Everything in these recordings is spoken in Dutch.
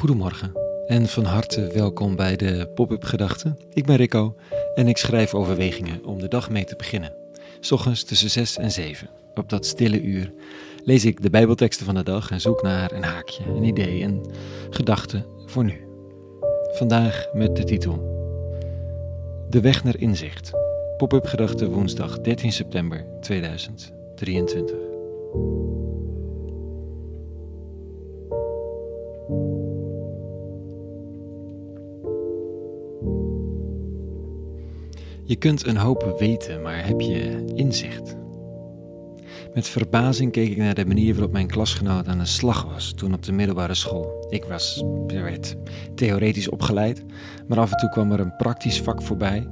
Goedemorgen en van harte welkom bij de Pop-up Gedachten. Ik ben Rico en ik schrijf overwegingen om de dag mee te beginnen. Ochtends tussen 6 en 7. Op dat stille uur lees ik de Bijbelteksten van de dag en zoek naar een haakje, een idee, een gedachte voor nu. Vandaag met de titel De weg naar inzicht. Pop-up Gedachten woensdag 13 september 2023. Je kunt een hoop weten, maar heb je inzicht? Met verbazing keek ik naar de manier waarop mijn klasgenoot aan de slag was toen op de middelbare school. Ik was, werd theoretisch opgeleid, maar af en toe kwam er een praktisch vak voorbij.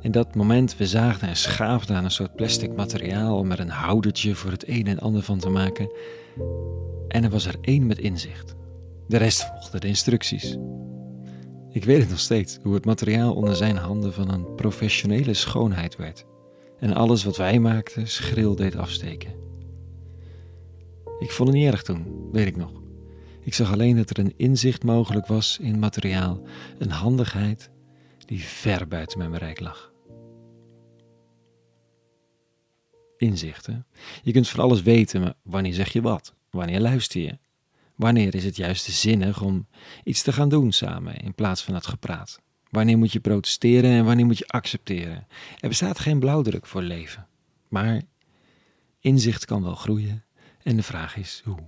In dat moment, we zaagden en schaafden aan een soort plastic materiaal om er een houdertje voor het een en ander van te maken. En er was er één met inzicht. De rest volgde de instructies. Ik weet het nog steeds, hoe het materiaal onder zijn handen van een professionele schoonheid werd en alles wat wij maakten schril deed afsteken. Ik vond het niet erg toen, weet ik nog. Ik zag alleen dat er een inzicht mogelijk was in materiaal, een handigheid die ver buiten mijn bereik lag. Inzichten. Je kunt van alles weten, maar wanneer zeg je wat? Wanneer luister je? Wanneer is het juist zinnig om iets te gaan doen samen in plaats van het gepraat? Wanneer moet je protesteren en wanneer moet je accepteren? Er bestaat geen blauwdruk voor leven. Maar inzicht kan wel groeien en de vraag is hoe.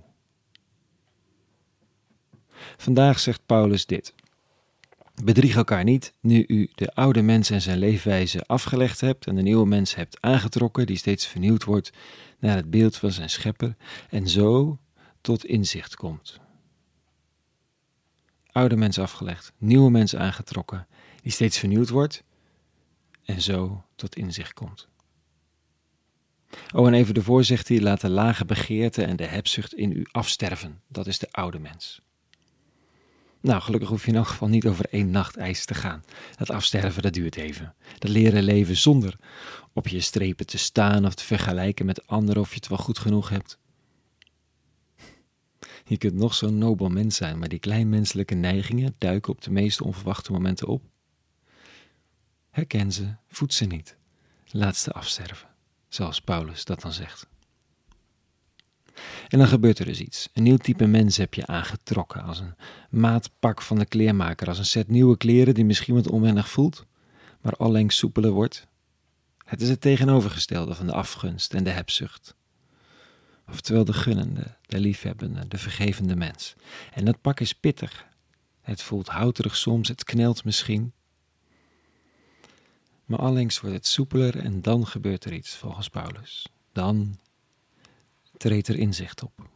Vandaag zegt Paulus dit. Bedrieg elkaar niet, nu u de oude mens en zijn leefwijze afgelegd hebt en de nieuwe mens hebt aangetrokken, die steeds vernieuwd wordt naar het beeld van zijn schepper, en zo tot inzicht komt. Oude mens afgelegd, nieuwe mens aangetrokken, die steeds vernieuwd wordt en zo tot inzicht komt. Oh, en even de voorzicht hij, laat de lage begeerte en de hebzucht in u afsterven. Dat is de oude mens. Nou, gelukkig hoef je in elk geval niet over één nacht ijs te gaan. Dat afsterven, dat duurt even. Dat leren leven zonder op je strepen te staan of te vergelijken met anderen of je het wel goed genoeg hebt. Je kunt nog zo'n nobel mens zijn, maar die kleinmenselijke neigingen duiken op de meest onverwachte momenten op. Herken ze, voed ze niet. Laat ze afsterven, zoals Paulus dat dan zegt. En dan gebeurt er dus iets. Een nieuw type mens heb je aangetrokken, als een maatpak van de kleermaker, als een set nieuwe kleren die misschien wat onwennig voelt, maar allengs soepeler wordt. Het is het tegenovergestelde van de afgunst en de hebzucht. Oftewel de gunnende, de liefhebbende, de vergevende mens. En dat pak is pittig. Het voelt houterig soms, het knelt misschien, maar allengs wordt het soepeler en dan gebeurt er iets, volgens Paulus. Dan treedt er inzicht op.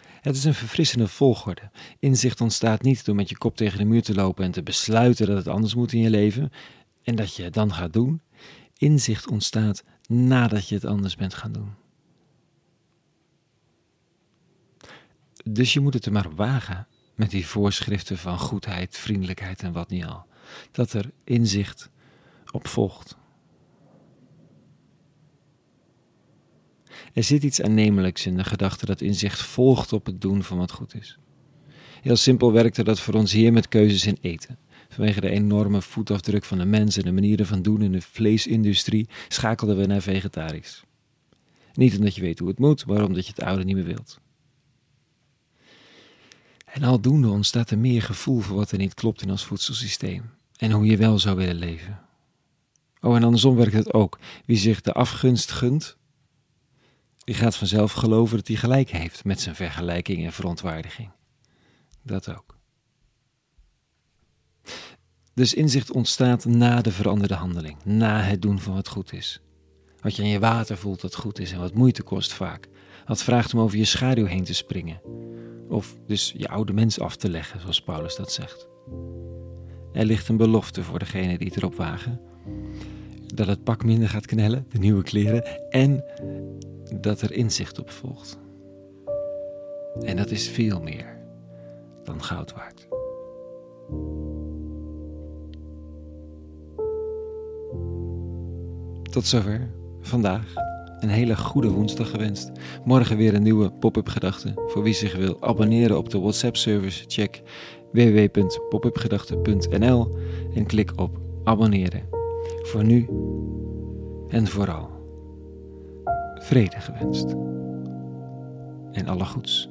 Het is een verfrissende volgorde. Inzicht ontstaat niet door met je kop tegen de muur te lopen en te besluiten dat het anders moet in je leven en dat je het dan gaat doen. Inzicht ontstaat nadat je het anders bent gaan doen. Dus je moet het er maar wagen met die voorschriften van goedheid, vriendelijkheid en wat niet al dat er inzicht op volgt. Er zit iets aannemelijks in de gedachte dat inzicht volgt op het doen van wat goed is. Heel simpel werkte dat voor ons hier met keuzes in eten. Vanwege de enorme voetafdruk van de mens en de manieren van doen in de vleesindustrie schakelden we naar vegetarisch. Niet omdat je weet hoe het moet, maar omdat je het oude niet meer wilt. En aldoende ontstaat er meer gevoel voor wat er niet klopt in ons voedselsysteem en hoe je wel zou willen leven. Oh, en andersom werkt het ook. Wie zich de afgunst gunt, die gaat vanzelf geloven dat hij gelijk heeft met zijn vergelijking en verontwaardiging. Dat ook. Dus inzicht ontstaat na de veranderde handeling, na het doen van wat goed is. Wat je aan je water voelt dat goed is en wat moeite kost vaak. Wat vraagt om over je schaduw heen te springen. Of dus je oude mens af te leggen, zoals Paulus dat zegt. Er ligt een belofte voor degene die het erop wagen. Dat het pak minder gaat knellen, de nieuwe kleren, en dat er inzicht op volgt. En dat is veel meer dan goud waard. Tot zover vandaag een hele goede woensdag gewenst. Morgen weer een nieuwe pop-up gedachte. Voor wie zich wil abonneren op de WhatsApp-service, check www.popupgedachten.nl en klik op abonneren. Voor nu en vooral vrede gewenst. En alle goeds.